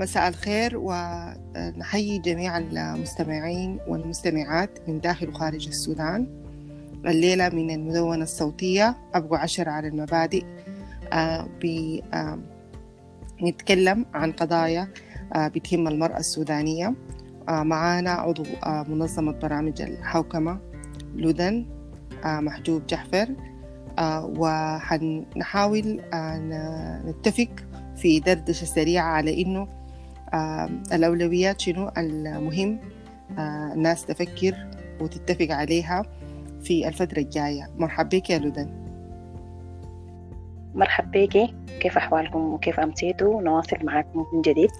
مساء الخير ونحيي جميع المستمعين والمستمعات من داخل وخارج السودان. الليلة من المدونة الصوتية أبو عشر على المبادئ. آه، نتكلم عن قضايا آه، بتهم المرأة السودانية. آه، معانا عضو منظمة برامج الحوكمة لودن محجوب جحفر. وحنحاول نتفق في دردشة سريعة على إنه الأولويات شنو؟ المهم الناس تفكر وتتفق عليها في الفترة الجاية. مرحب بك يا لودن مرحب بيكي كيف أحوالكم؟ وكيف أمسيتوا؟ نواصل معاكم من جديد.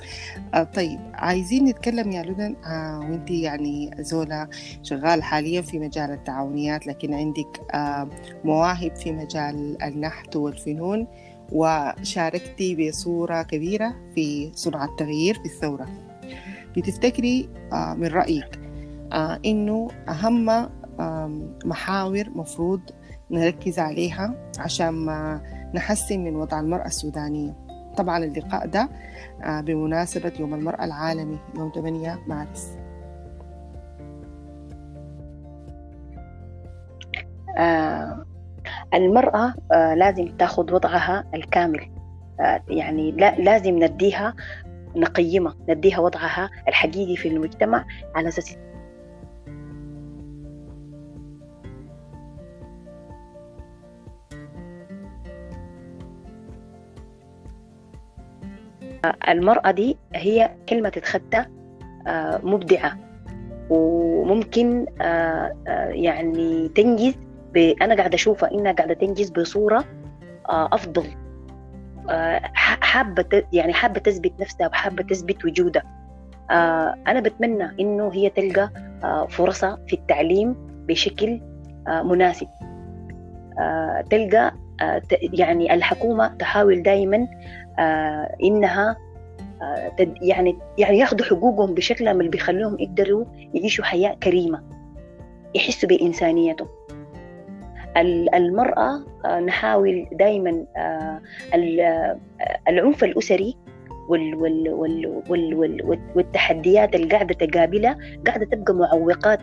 آه طيب عايزين نتكلم يا لودن آه وانت يعني زولا شغال حاليا في مجال التعاونيات لكن عندك آه مواهب في مجال النحت والفنون. وشاركتي بصورة كبيرة في صنع التغيير في الثورة. بتفتكري آه من رأيك آه إنه أهم محاور مفروض نركز عليها عشان ما نحسن من وضع المرأة السودانية؟ طبعا اللقاء ده آه، بمناسبة يوم المرأة العالمي يوم 8 مارس. آه المرأة آه لازم تاخذ وضعها الكامل. آه يعني لا لازم نديها نقيمها نديها وضعها الحقيقي في المجتمع على أساس المرأة دي هي كلمة تتخطى آه، مبدعة. وممكن يعني تنجز أنا قاعدة أشوفها إنها قاعدة تنجز بصورة أفضل. حابة يعني حابة تثبت نفسها وحابة تثبت وجودها. أنا بتمنى إنه هي تلقى فرصة في التعليم بشكل مناسب. تلقى يعني الحكومة تحاول دائما آه، إنها آه، يعني يعني ياخذوا حقوقهم بشكل اللي بيخليهم يقدروا يعيشوا حياة كريمة يحسوا بإنسانيتهم. المرأة آه، نحاول دائما العنف الأسري والتحديات اللي قاعدة تقابلها قاعدة تبقى معوقات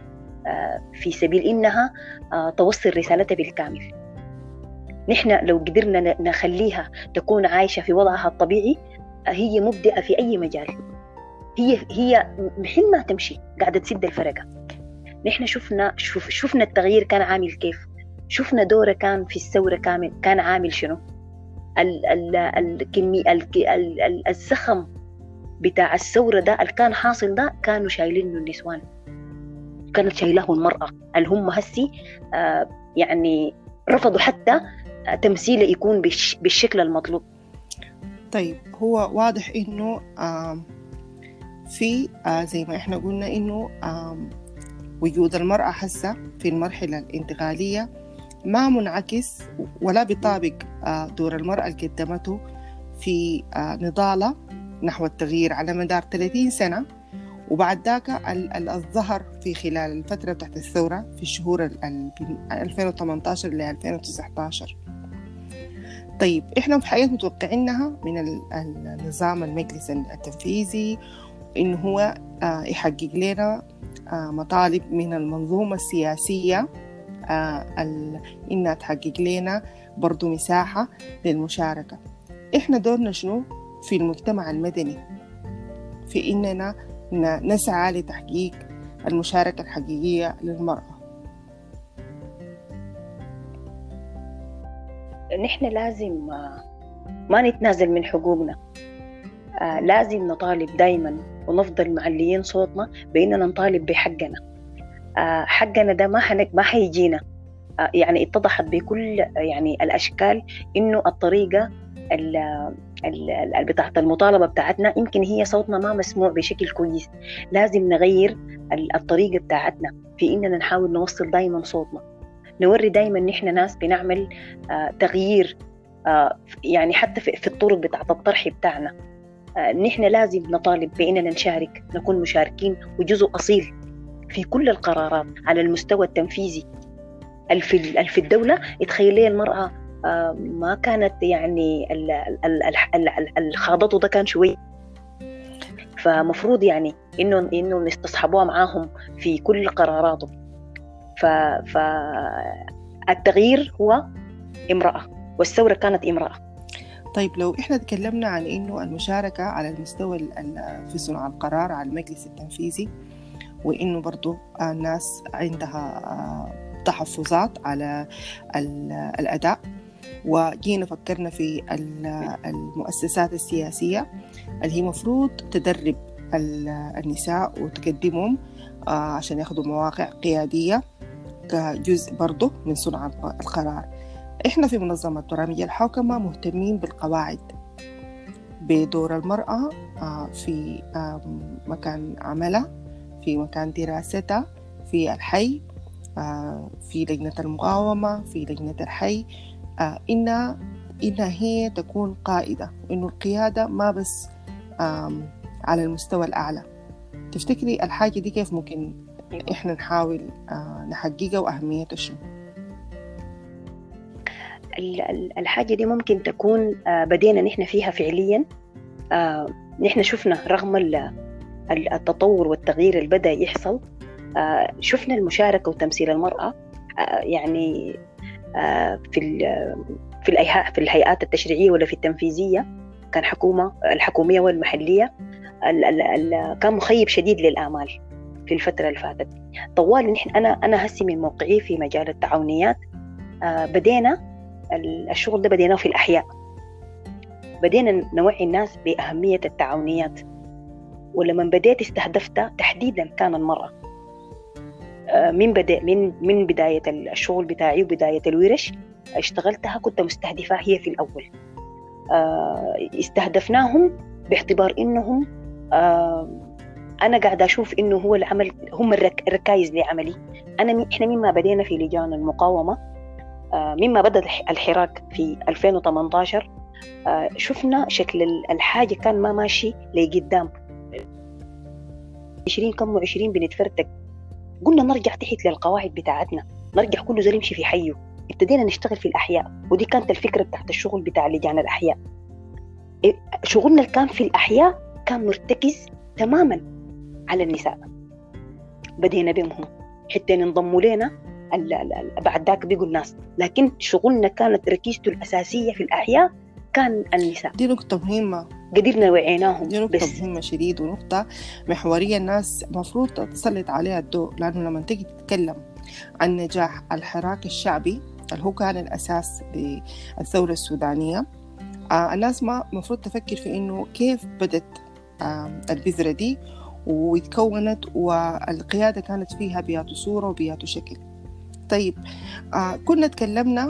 في سبيل إنها توصل رسالتها بالكامل. نحن لو قدرنا نخليها تكون عايشة في وضعها الطبيعي هي مبدعة في أي مجال. هي هي محل ما تمشي قاعدة تسد الفرقة. نحن شفنا شفنا التغيير كان عامل كيف. شفنا دوره كان في الثورة كامل كان عامل شنو؟ الكمي الزخم بتاع الثورة ده اللي كان حاصل ده كانوا شايلينه النسوان. كانت شايلاه المرأة. اللي هم هسي آه يعني رفضوا حتى تمثيله يكون بالشكل المطلوب. طيب هو واضح إنه في آه، زي ما إحنا قلنا إنه وجود المرأة هسه في المرحلة الانتقالية ما منعكس ولا بيطابق آه، دور المرأة اللي قدمته في آه، نضالة نحو التغيير على مدار 30 سنة. وبعد ذاك الظهر في خلال الفترة تحت الثورة في الشهور 2018 ل 2019 طيب إحنا في حقيقة متوقعينها من النظام المجلس التنفيذي انه هو آه، يحقق لنا مطالب من المنظومة السياسية آه، إنها تحقق لنا برضو مساحة للمشاركة. إحنا دورنا شنو؟ في المجتمع المدني. في إننا نسعى لتحقيق المشاركة الحقيقية للمرأة. نحن لازم آه، ما نتنازل من حقوقنا. آه، لازم نطالب دايما ونفضل معليين صوتنا بإننا نطالب بحقنا. حقنا ده ما حنك ما حيجينا يعني اتضحت بكل يعني الأشكال إنه الطريقة بتاعت المطالبة بتاعتنا يمكن هي صوتنا ما مسموع بشكل كويس. لازم نغير الطريقة بتاعتنا في إننا نحاول نوصل دائما صوتنا. نوري دائما نحن ناس بنعمل آه تغيير آه يعني حتى في, الطرق بتاعت الطرح بتاعنا. آه نحن لازم نطالب بإننا نشارك نكون مشاركين وجزء أصيل في كل القرارات على المستوى التنفيذي. في الدولة يتخيل لي المرأة آه، ما كانت يعني الخاضته ده كان شوي. فمفروض يعني انه إنه يستصحبوها معاهم في كل قراراتهم ف فالتغيير هو امرأة والثورة كانت امرأة. طيب لو إحنا تكلمنا عن إنه المشاركة على المستوى في صنع القرار على المجلس التنفيذي وإنه برضو الناس عندها تحفظات على الأداء. وجينا فكرنا في المؤسسات السياسية اللي هي مفروض تدرب النساء وتقدمهم آه، عشان ياخذوا مواقع قيادية كجزء برضه من صنع القرار. إحنا في منظمة برامج الحوكمة مهتمين بالقواعد بدور المرأة آه، في مكان عملها. في مكان دراستها في الحي آه، في لجنة المقاومة في لجنة الحي. إنها إنها هي تكون قائدة إنه القيادة ما بس على المستوى الأعلى. تفتكري الحاجة دي كيف ممكن إحنا نحاول آه، نحققها وأهميتها شنو؟ الحاجة دي ممكن تكون آه، بدينا نحن فيها فعليا. آه، نحن شفنا رغم التطور والتغيير اللي بدأ يحصل شفنا المشاركة وتمثيل المرأة يعني في في في الهيئات التشريعية ولا في التنفيذية كان حكومة الحكومية والمحلية كان مخيب شديد للآمال في الفترة اللي فاتت. طوال نحن أنا أنا هسي من موقعي في مجال التعاونيات آه بدينا الشغل ده بديناه في الأحياء. بدينا نوعي الناس بأهمية التعاونيات. ولما بديت استهدفت تحديدا كان المرأة. آه من بدأ من من بداية الشغل بتاعي وبداية الورش اشتغلتها كنت مستهدفة هي في الأول. آه استهدفناهم باعتبار إنهم أنا قاعدة أشوف إنه هو العمل هم الركائز لعملي. أنا إحنا مما بدينا في لجان المقاومة آه، مما بدأ الحراك في 2018 آه، شفنا شكل الحاجة كان ما ماشي لقدام. 20 كم و20 بنتفرتك. قلنا نرجع تحت للقواعد بتاعتنا. نرجع كل زول يمشي في حيه. ابتدينا نشتغل في الأحياء. ودي كانت الفكرة بتاعت الشغل بتاع لجان الأحياء. شغلنا اللي كان في الأحياء كان مرتكز تماما على النساء. بدينا بهم حتى انضموا لنا بعد ذاك بيقوا الناس لكن شغلنا كانت ركيزته الأساسية في الأحياء كان النساء. دي نقطة مهمة. قدرنا وعيناهم دي نقطة بس. مهمة شديد ونقطة محورية الناس المفروض تسلط عليها الضوء لأنه لما تيجي تتكلم عن نجاح الحراك الشعبي اللي هو كان الأساس للثورة السودانية آه الناس ما المفروض تفكر في إنه كيف بدت آه البذرة دي وتكونت والقيادة كانت فيها بياتو صورة وبياتو شكل طيب آه كنا تكلمنا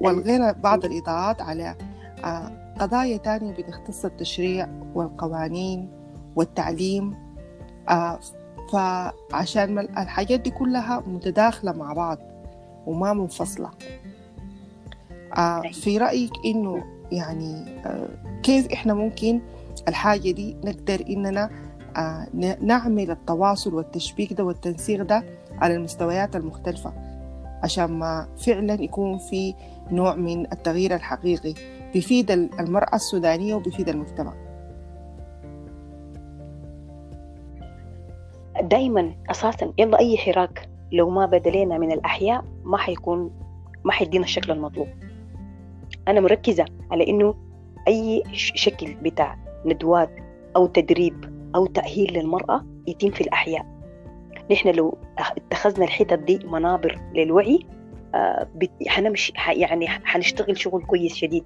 والغينا بعض الإضاءات على آه قضايا تانية بتختص التشريع والقوانين والتعليم آه فعشان الحاجات دي كلها متداخلة مع بعض وما منفصلة. آه في رأيك إنه يعني آه، كيف إحنا ممكن الحاجة دي نقدر إننا نعمل التواصل والتشبيك ده والتنسيق ده على المستويات المختلفة عشان ما فعلا يكون في نوع من التغيير الحقيقي؟ بيفيد المرأة السودانية وبيفيد المجتمع. دايما أساسا يلا أي حراك لو ما بدلينا من الأحياء ما حيكون ما حيدينا الشكل المطلوب. أنا مركزة على إنه أي شكل بتاع ندوات أو تدريب أو تأهيل للمرأة يتم في الأحياء. نحن لو اتخذنا الحتت دي منابر للوعي حنمشي يعني حنشتغل شغل كويس شديد.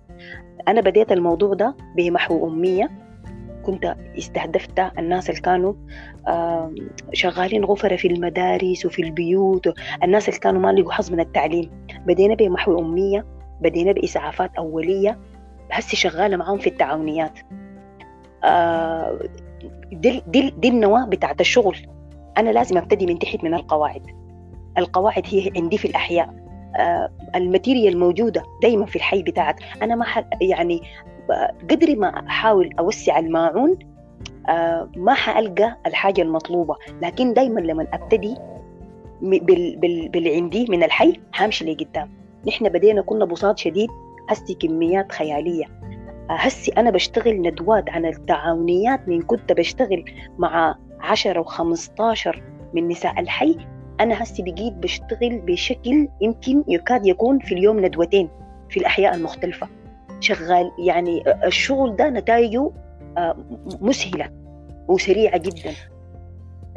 أنا بديت الموضوع ده بمحو أمية. كنت استهدفت الناس اللي كانوا شغالين غفرة في المدارس وفي البيوت. الناس اللي كانوا ما لقوا حظ من التعليم. بدينا بمحو أمية. بدينا بإسعافات أولية. هسه شغالة معاهم في التعاونيات. دي, دي, دي النواة بتاعت الشغل. أنا لازم أبتدي من تحت من القواعد. القواعد هي عندي في الأحياء. الماتيريال موجودة دايما في الحي بتاعك. أنا ما يعني قدري ما أحاول أوسع الماعون آه ما حألقى الحاجة المطلوبة. لكن دايما لما أبتدي بال بال بالعندي من الحي حامشي لقدام نحن بدينا كنا بساط شديد هسي كميات خيالية. هسي أنا بشتغل ندوات عن التعاونيات من كنت بشتغل مع 10 و15 من نساء الحي. أنا هسي بقيت بشتغل بشكل يمكن يكاد يكون في اليوم ندوتين في الأحياء المختلفة. شغال يعني الشغل ده نتائجه مسهلة وسريعة جدا.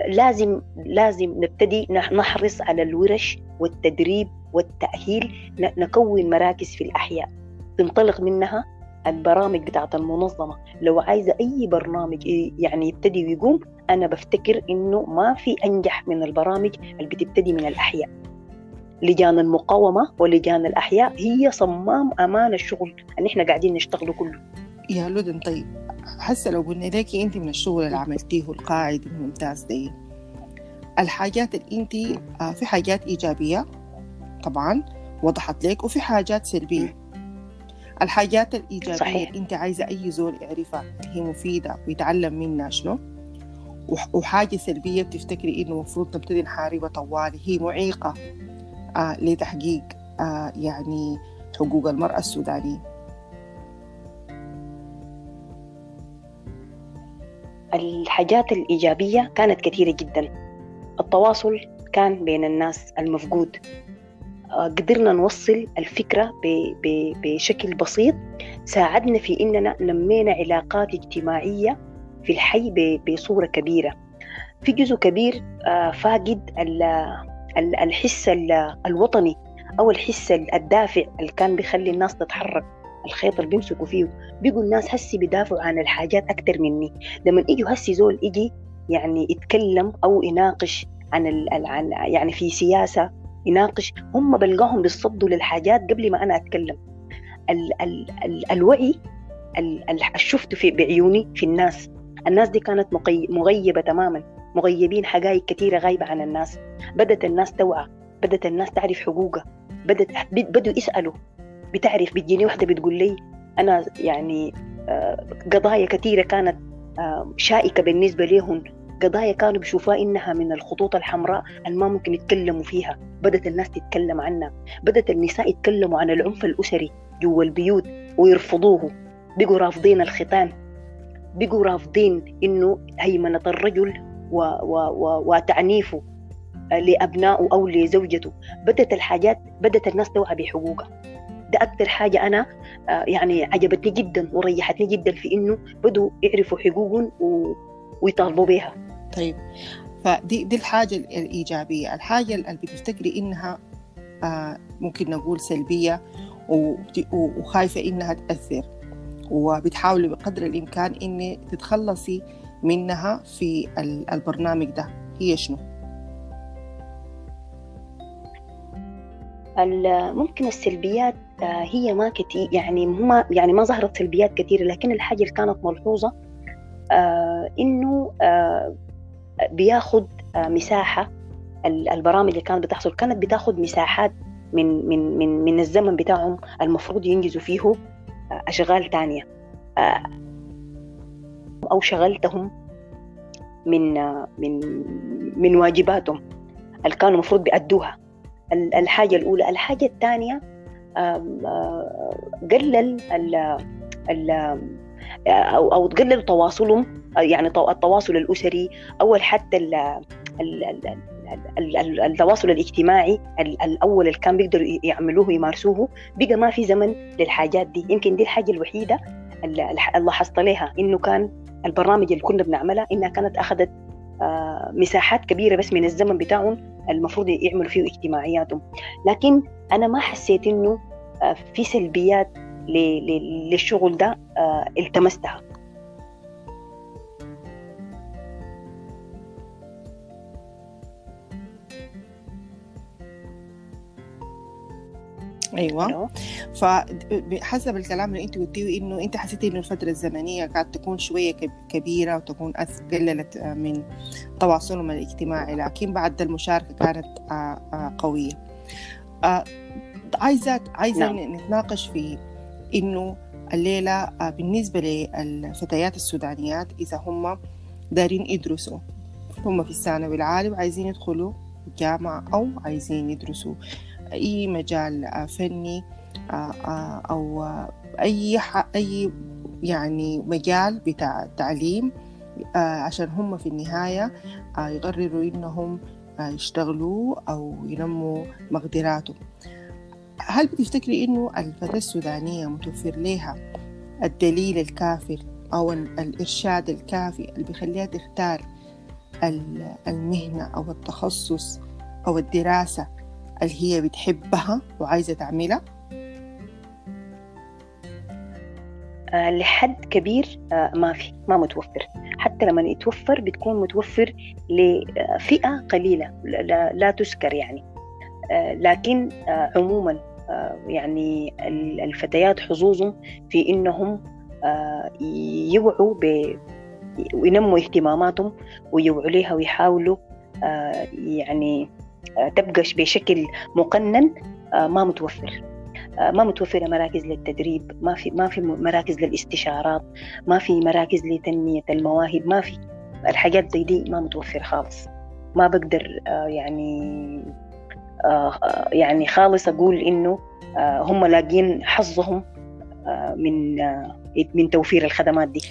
لازم لازم نبتدي نحرص على الورش والتدريب والتأهيل نكون مراكز في الأحياء. تنطلق منها البرامج بتاعت المنظمة. لو عايزة أي برنامج يعني يبتدي ويقوم أنا بفتكر إنه ما في أنجح من البرامج اللي بتبتدي من الأحياء. لجان المقاومة ولجان الأحياء هي صمام أمان الشغل اللي إحنا قاعدين نشتغله كله. يا لودن طيب هسه لو قلنا لك أنت من الشغل اللي عملتيه القاعد الممتاز دي الحاجات اللي أنت آه، في حاجات إيجابية طبعا وضحت لك وفي حاجات سلبية. الحاجات الإيجابية صحيح. أنت عايزة أي زول يعرفها هي مفيدة ويتعلم منها شنو؟ وحاجة سلبية بتفتكري إنه المفروض نبتدي نحاربها طوالي هي معيقة. آه لتحقيق آه يعني حقوق المرأة السودانية. الحاجات الإيجابية كانت كثيرة جدا. التواصل كان بين الناس المفقود. قدرنا نوصل الفكرة بشكل بسيط ساعدنا في إننا نمينا علاقات اجتماعية في الحي بصورة كبيرة. في جزء كبير آه، فاقد الحس الوطني أو الحس الدافع اللي كان بيخلي الناس تتحرك. الخيط اللي بيمسكوا فيه بيقوا الناس هسي بيدافعوا عن الحاجات أكثر مني. لما يجوا هسي زول يجي يعني يتكلم أو يناقش عن, عن يعني في سياسة يناقش هم بلقاهم بيصدوا للحاجات قبل ما أنا أتكلم. ال ال ال الوعي اللي شفته في بعيوني في الناس. الناس دي كانت مغيبة تماما. مغيبين حقائق كثيرة غايبة عن الناس. بدت الناس توعى. بدت الناس تعرف حقوقها. بدت بدوا يسألوا. بتعرف بتجيني واحدة بتقول لي أنا يعني آه، قضايا كثيرة كانت آه، شائكة بالنسبة لهم قضايا كانوا بيشوفوها إنها من الخطوط الحمراء اللي ما ممكن يتكلموا فيها. بدأت الناس تتكلم عنها. بدأت النساء يتكلموا عن العنف الأسري جوا البيوت ويرفضوه. بقوا رافضين الختان. بقوا رافضين إنه هيمنة الرجل و و و وتعنيفه لأبنائه أو لزوجته. بدأت الحاجات بدأت الناس توعى بحقوقها. ده أكثر حاجة أنا آه، يعني عجبتني جدا وريحتني جدا في إنه بدوا يعرفوا حقوقهم ويطالبوا بها طيب فدي دي الحاجة الإيجابية. الحاجة اللي بتفتكري إنها آه ممكن نقول سلبية وخايفة إنها تأثر. وبتحاولي بقدر الإمكان إن تتخلصي منها في البرنامج ده. هي شنو؟ ممكن السلبيات آه، هي ما كتير يعني ما يعني ما ظهرت سلبيات كثيرة لكن الحاجة اللي كانت ملحوظة إنه آه بياخد آه مساحة. البرامج اللي كانت بتحصل كانت بتاخد مساحات من من من من الزمن بتاعهم المفروض ينجزوا فيه آه، أشغال تانية. آه، أو شغلتهم من آه، من من واجباتهم اللي كانوا المفروض بيأدوها. الحاجة الأولى. الحاجة الثانية قلل أو أو تقللوا تواصلهم يعني التواصل الأسري أو حتى التواصل الاجتماعي الأول اللي كان بيقدروا يعملوه ويمارسوه بقى ما في زمن للحاجات دي. يمكن دي الحاجة الوحيدة اللي لاحظت عليها إنه كان البرامج اللي كنا بنعملها إنها كانت أخذت آه، مساحات كبيرة بس من الزمن بتاعهم المفروض يعملوا فيه اجتماعياتهم. لكن أنا ما حسيت إنه آه، في سلبيات للشغل ده آه، التمستها أيوه. فحسب الكلام اللي انت قلتيه إنه انت حسيتي إنه الفترة الزمنية قاعد تكون شوية كبيرة وتكون قللت آه، من تواصلهم الاجتماعي لكن بعد المشاركة كانت آه، قوية. عايزة عايزة نعم. نتناقش في إنه الليلة آه، بالنسبة للفتيات السودانيات إذا هم دارين يدرسوا. هم في الثانوي العالي وعايزين يدخلوا جامعة أو عايزين يدرسوا أي مجال آه، فني آه، أو أي أي يعني مجال بتاع التعليم آه، عشان هم في النهاية يقرروا إنهم يشتغلوا أو ينموا مقدراتهم. هل بتفتكري إنه الفتاة السودانية متوفر لها الدليل الكافي أو الإرشاد الكافي اللي بيخليها تختار المهنة أو التخصص أو الدراسة اللي هي بتحبها وعايزة تعملها؟ آه لحد كبير آه ما في ما متوفر حتى لما يتوفر بتكون متوفر لفئة قليلة لا, تذكر يعني لكن آه عموما آه يعني الفتيات حظوظهم في إنهم آه يوعوا ب وينموا اهتماماتهم ويوعوا لها ويحاولوا آه يعني آه تبقى بشكل مقنن آه ما متوفر. ما متوفرة مراكز للتدريب ما في ما في مراكز للاستشارات ما في مراكز لتنمية المواهب ما في. الحاجات زي دي ما متوفرة خالص. ما بقدر يعني يعني خالص أقول إنه هم لاقين حظهم من من توفير الخدمات دي.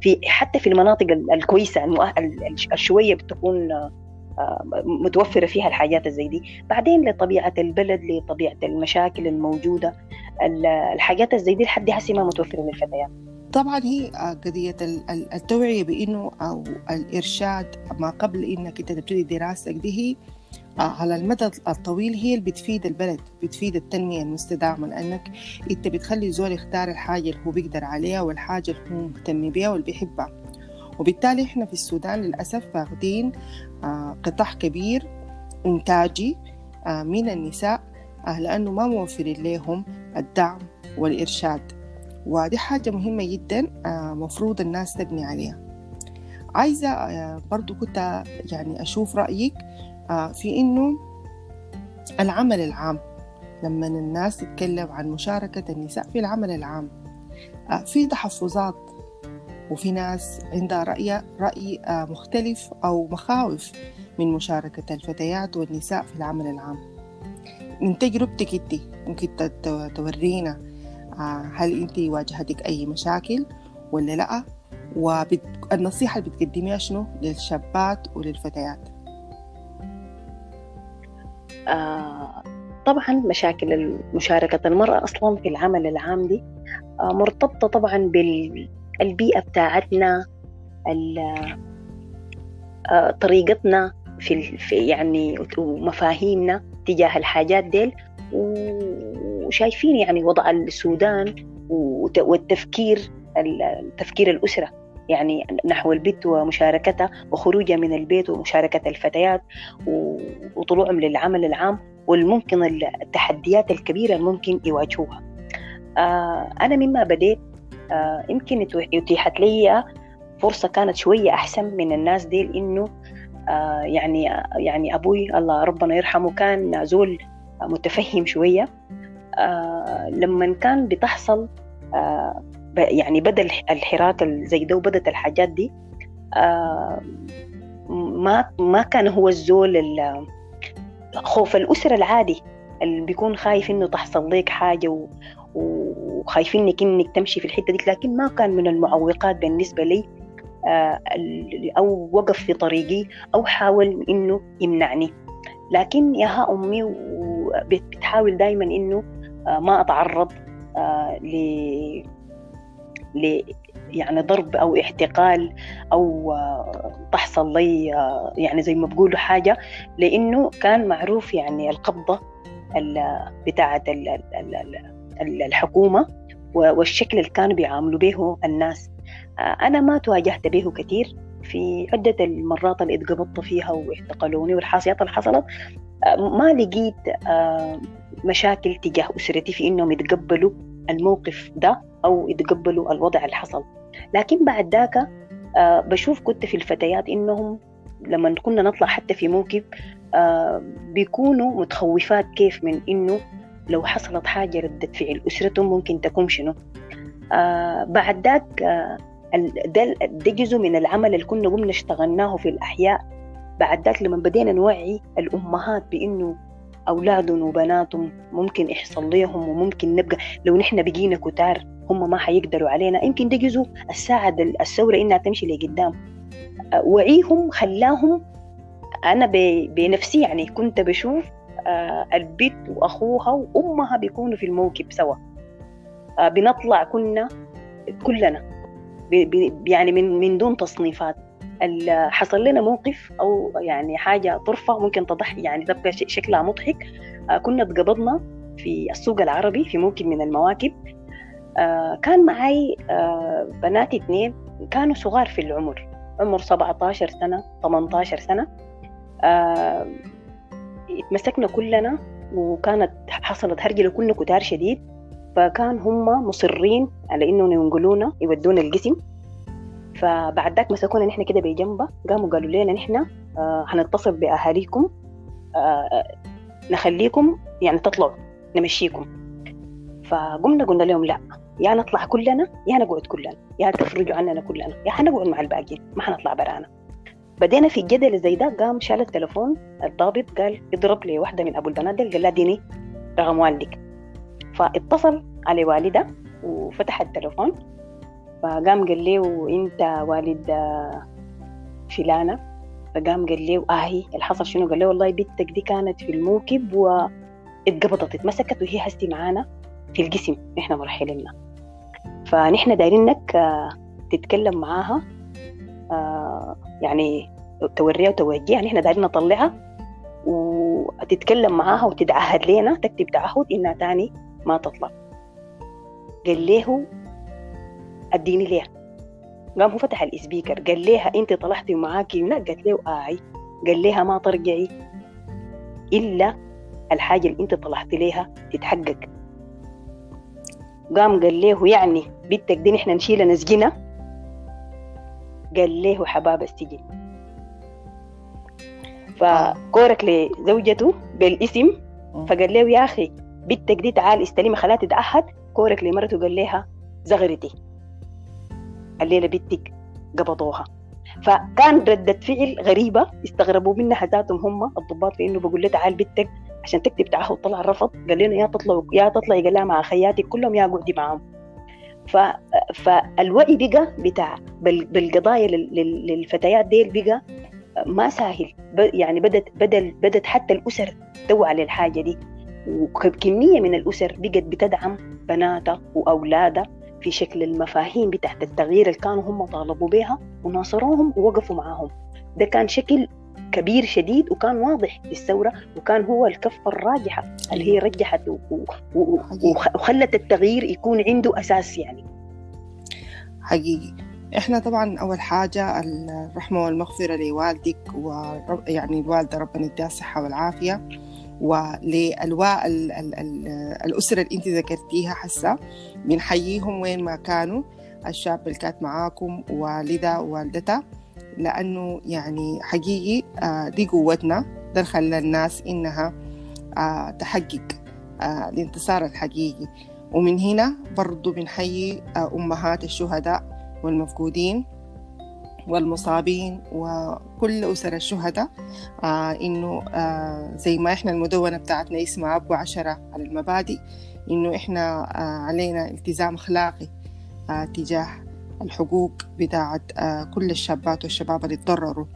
في حتى في المناطق الكويسة الشوية بتكون متوفرة فيها الحاجات زي دي. بعدين لطبيعة البلد لطبيعة المشاكل الموجودة الحاجات زي دي لحد هسه ما متوفرة للفتيات. طبعا هي قضية التوعية بأنه أو الإرشاد ما قبل إنك أنت تبتدي دراستك دي هي على المدى الطويل هي اللي بتفيد البلد بتفيد التنمية المستدامة لأنك أنت بتخلي زول يختار الحاجة اللي هو بيقدر عليها والحاجة اللي هو مهتم بيها واللي بيحبها. وبالتالي إحنا في السودان للأسف فاقدين آه، قطاع كبير إنتاجي آه، من النساء آه، لأنه ما موفرين لهم الدعم والإرشاد. ودي حاجة مهمة جدا مفروض الناس تبني عليها. عايزة برضو كنت يعني أشوف رأيك في إنه العمل العام لما الناس تتكلم عن مشاركة النساء في العمل العام في تحفظات وفي ناس عندها رأي رأي آه، مختلف أو مخاوف من مشاركة الفتيات والنساء في العمل العام. من تجربتك أنت ممكن تورينا آه، هل أنت واجهتك أي مشاكل ولا لأ؟ والنصيحة اللي بتقدميها شنو للشابات وللفتيات؟ آه طبعا مشاكل مشاركة المرأة أصلا في العمل العام دي آه مرتبطة طبعا بال البيئة بتاعتنا آه، طريقتنا في, يعني ومفاهيمنا تجاه الحاجات ديل. وشايفين يعني وضع السودان والتفكير تفكير الأسرة. يعني نحو البيت ومشاركتها وخروجها من البيت ومشاركة الفتيات وطلوعهم للعمل العام والممكن التحديات الكبيرة الممكن يواجهوها. آه، أنا مما بديت آه، يمكن اتيحت لي فرصة كانت شوية أحسن من الناس دي إنه آه، يعني يعني أبوي الله ربنا يرحمه كان زول متفهم شوية. آه، لما كان بتحصل يعني بدأ الحراك زي ده وبدت الحاجات دي. ما ما كان هو الزول خوف الأسرة العادي اللي بيكون خايف إنه تحصل لك حاجة وخايفينك انك تمشي في الحتة دي لكن ما كان من المعوقات بالنسبة لي. آه، أو وقف في طريقي أو حاول إنه يمنعني. لكن ياها أمي بتحاول دائما إنه آه، ما أتعرض آه، ل يعني ضرب أو احتقال أو تحصل لي يعني زي ما بقولوا حاجة لأنه كان معروف يعني القبضة بتاعة الحكومة والشكل اللي كانوا بيعاملوا به الناس. آه، أنا ما تواجهت به كثير في عدة المرات اللي اتقبضت فيها واعتقلوني والحاصيات اللي حصلت. آه، ما لقيت آه، مشاكل تجاه أسرتي في إنهم يتقبلوا الموقف ده. أو يتقبلوا الوضع اللي حصل. لكن بعد ذاك بشوف كنت في الفتيات إنهم لما كنا نطلع حتى في موكب بيكونوا متخوفات كيف من إنه لو حصلت حاجة ردة فعل أسرتهم ممكن تكون شنو؟ آه بعد ذاك آه ده, جزء من العمل اللي كنا قمنا اشتغلناه في الأحياء. بعد ذاك لما بدينا نوعي الأمهات بإنه أولادهم وبناتهم ممكن يحصل لهم وممكن نبقى لو نحن بقينا كتار هم ما حيقدروا علينا. يمكن ده جزء الساعد الثورة إنها تمشي لقدام. آه، وعيهم خلاهم أنا بنفسي يعني كنت بشوف آه، البنت وأخوها وأمها بيكونوا في الموكب سوا. آه، بنطلع كنا كلنا. يعني من من دون تصنيفات. حصل لنا موقف أو يعني حاجة طرفة ممكن تضحك يعني تبقى شكلها مضحك. كنا اتقبضنا في السوق العربي في موكب من المواكب. كان معي بنات اثنين كانوا صغار في العمر. عمر 17 سنة 18 سنة. آه اتمسكنا كلنا وكانت حصلت هرجلة كنا كتار شديد. فكان هم مصرين على إنهم ينقلونا يودونا القسم. فبعد ذاك مسكونا نحن كده بجنبه. قاموا قالوا لنا نحن آه هنتصل بأهاليكم آه نخليكم يعني تطلعوا نمشيكم. فقمنا قلنا لهم لا. يا نطلع كلنا يا نقعد كلنا يا تخرجوا عننا كلنا يا حنقعد مع الباقيين ما حنطلع برانا. بدينا في الجدل زي ده قام شال التليفون الضابط قال اضرب لي واحدة من أبو البنات قال لها اديني رقم والدك. فاتصل على والدة وفتح التليفون فقام قال له انت والد فلانة؟ فقام قال له آهي الحصل شنو؟ قال له والله بنتك دي كانت في الموكب واتقبضت اتمسكت وهي هستي معانا. في القسم نحن مرحليننا فنحن دايرينك آه، تتكلم معاها آه، يعني توريها وتوجهها نحن دايرين نطلعها وتتكلم معاها وتتعهد لنا تكتب تعهد إنها تاني ما تطلع. قال له أديني ليه قام هو فتح الاسبيكر قال لها أنت طلعتي معاكي لا قالت له اي قال لها ما ترجعي. إلا الحاجة اللي أنت طلعتي ليها تتحقق. قام قال له يعني بنتك دي نحن نشيلها نسجنها قال له حباب السجن. فكورك لزوجته بالاسم. فقال له يا أخي بنتك دي تعال استلمها خلاها تتعهد كورك لمرته قال لها زغرتي. الليلة بنتك قبضوها. فكان ردة فعل غريبة استغربوا منها ذاتهم هم الضباط في انه بقول له تعال بنتك عشان تكتب تعهد طلع رفض قال لنا يا تطلعوا يا تطلعي قال لها مع خياتك كلهم يا قعدي معاهم. ف... فالوعي بقى بتاع بالقضايا للفتيات ديل بقى ما سهل. يعني بدت بدل بدت حتى الأسر توعى على الحاجة دي. وكمية من الأسر بقت بتدعم بناتها وأولادها في شكل المفاهيم بتاعت التغيير اللي كانوا هم طالبوا بها وناصروهم ووقفوا معاهم. ده كان شكل كبير شديد وكان واضح في الثورة وكان هو الكفة الراجحة اللي هي رجحت وخلت التغيير يكون عنده أساس يعني. حقيقي. إحنا طبعا أول حاجة الرحمة والمغفرة لوالدك ويعني الوالده ربنا يديها الصحة والعافية وللواء الأسرة اللي أنت ذكرتيها حسا بنحييهم وين ما كانوا. الشاب اللي كانت معاكم والدها ووالدتها لأنه يعني حقيقي آه، دي قوتنا. ده خلى الناس إنها آه، تحقق آه، الانتصار الحقيقي. ومن هنا برضو بنحيي أمهات الشهداء والمفقودين والمصابين وكل أسر الشهداء إنه زي ما إحنا المدونة بتاعتنا اسمها أبو عشرة على المبادئ إنه إحنا علينا التزام أخلاقي تجاه الحقوق بتاعت آه، كل الشابات والشباب اللي تضرروا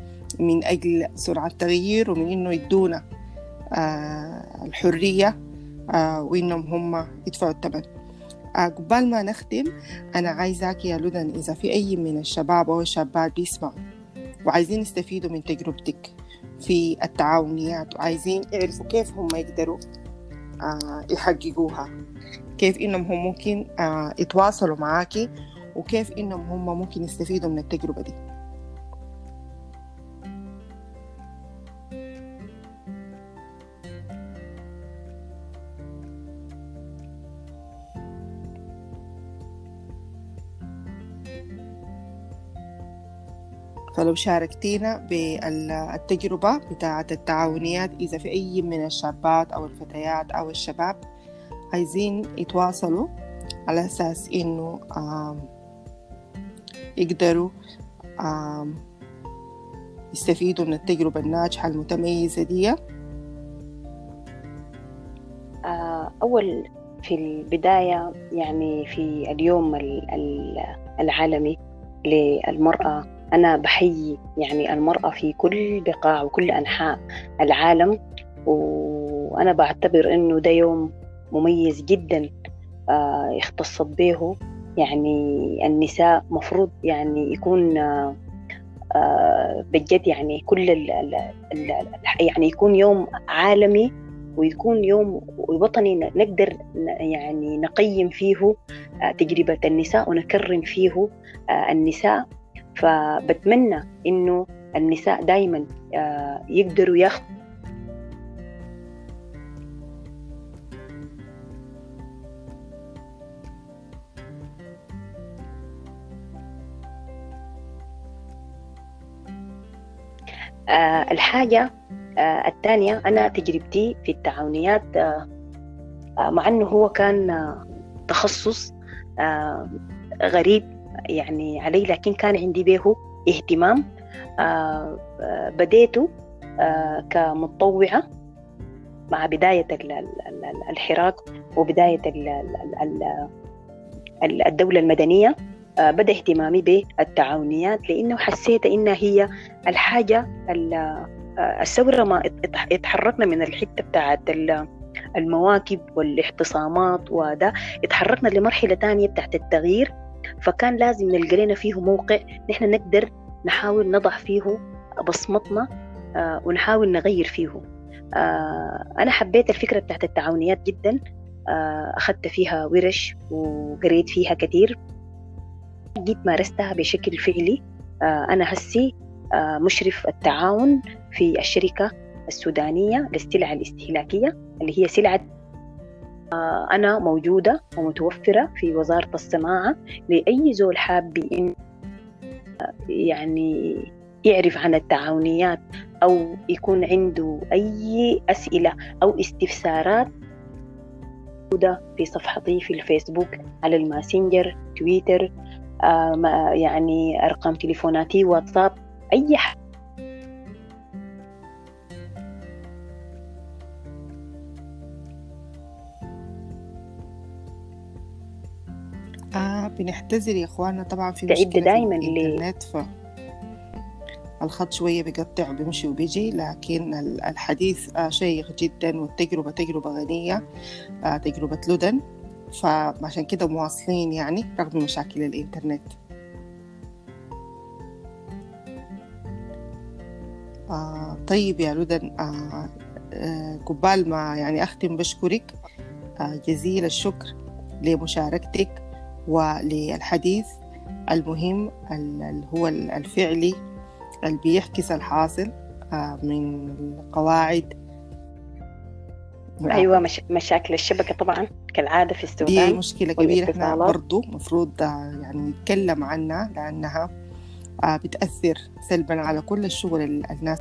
من أجل سرعة التغيير ومن إنه يدونا آه، الحرية آه، وإنهم هم يدفعوا الثمن. قبل ما نختم أنا عايزاك يا لدن إذا في أي من الشباب أو الشابات بيسمعوا وعايزين يستفيدوا من تجربتك في التعاونيات وعايزين يعرفوا كيف هم يقدروا يحققوها كيف إنهم هم ممكن يتواصلوا معاكي وكيف إنهم هم ممكن يستفيدوا من التجربة دي. فلو شاركتينا بالتجربة بتاعة التعاونيات إذا في أي من الشابات أو الفتيات أو الشباب عايزين يتواصلوا على أساس إنه يقدروا يستفيدوا من التجربة الناجحة المتميزة دي. آه، أول في البداية يعني في اليوم العالمي للمرأة أنا بحيي يعني المرأة في كل بقاع وكل أنحاء العالم وأنا بعتبر إنه ده يوم مميز جدا آه، اختصت به يعني النساء مفروض يعني يكون آه، بجد يعني كل ال ال يعني يكون يوم عالمي ويكون يوم وطني نقدر يعني نقيم فيه آه، تجربة النساء ونكرم فيه النساء. فبتمنى إنه النساء دائما يقدروا ياخذوا آه الحاجة آه الثانية أنا تجربتي في التعاونيات آه آه مع أنه هو كان آه تخصص آه غريب يعني علي لكن كان عندي به اهتمام بديته كمتطوعة مع بداية الحراك وبداية الدولة المدنية. بدا اهتمامي بالتعاونيات لأنه حسيت إنها هي الحاجة آه، الثورة ما اتحركنا من الحتة بتاعت المواكب والاحتصامات وده اتحركنا لمرحلة ثانية بتاعت التغيير فكان لازم نلقى لنا فيه موقع نحن نقدر نحاول نضع فيه بصمتنا آه، ونحاول نغير فيه. أنا حبيت الفكرة بتاعت التعاونيات جدا أخذت فيها ورش وقريت فيها كثير. جيت مارستها بشكل فعلي. آه، أنا هسي آه، مشرف التعاون في الشركة السودانية للسلع الاستهلاكية اللي هي سلعة آه، أنا موجودة ومتوفرة في وزارة الصناعة لأي زول حاب يعني يعرف عن التعاونيات أو يكون عنده أي أسئلة أو استفسارات موجودة في صفحتي في الفيسبوك على الماسنجر تويتر. يعني أرقام تليفوناتي واتساب أي حاجة. آه بنحتذر يا اخواننا طبعا في مشكلة دايما في الإنترنت ف الخط شوية بيقطع وبيمشي وبيجي لكن الحديث آه شيق جدا والتجربة تجربة غنية آه تجربة لدن. فعشان كده مواصلين يعني رغم مشاكل الإنترنت. آه طيب يا لدن آه آه قبال ما يعني أختم بشكرك. آه جزيل الشكر لمشاركتك وللحديث المهم اللي هو الفعلي اللي بيحكس الحاصل آه من القواعد أيوه مش... مشاكل الشبكة طبعا. كالعادة في السودان دي مشكلة كبيرة. إحنا برضو مفروض يعني نتكلم عنها لأنها آه، بتأثر سلبا على كل الشغل الناس.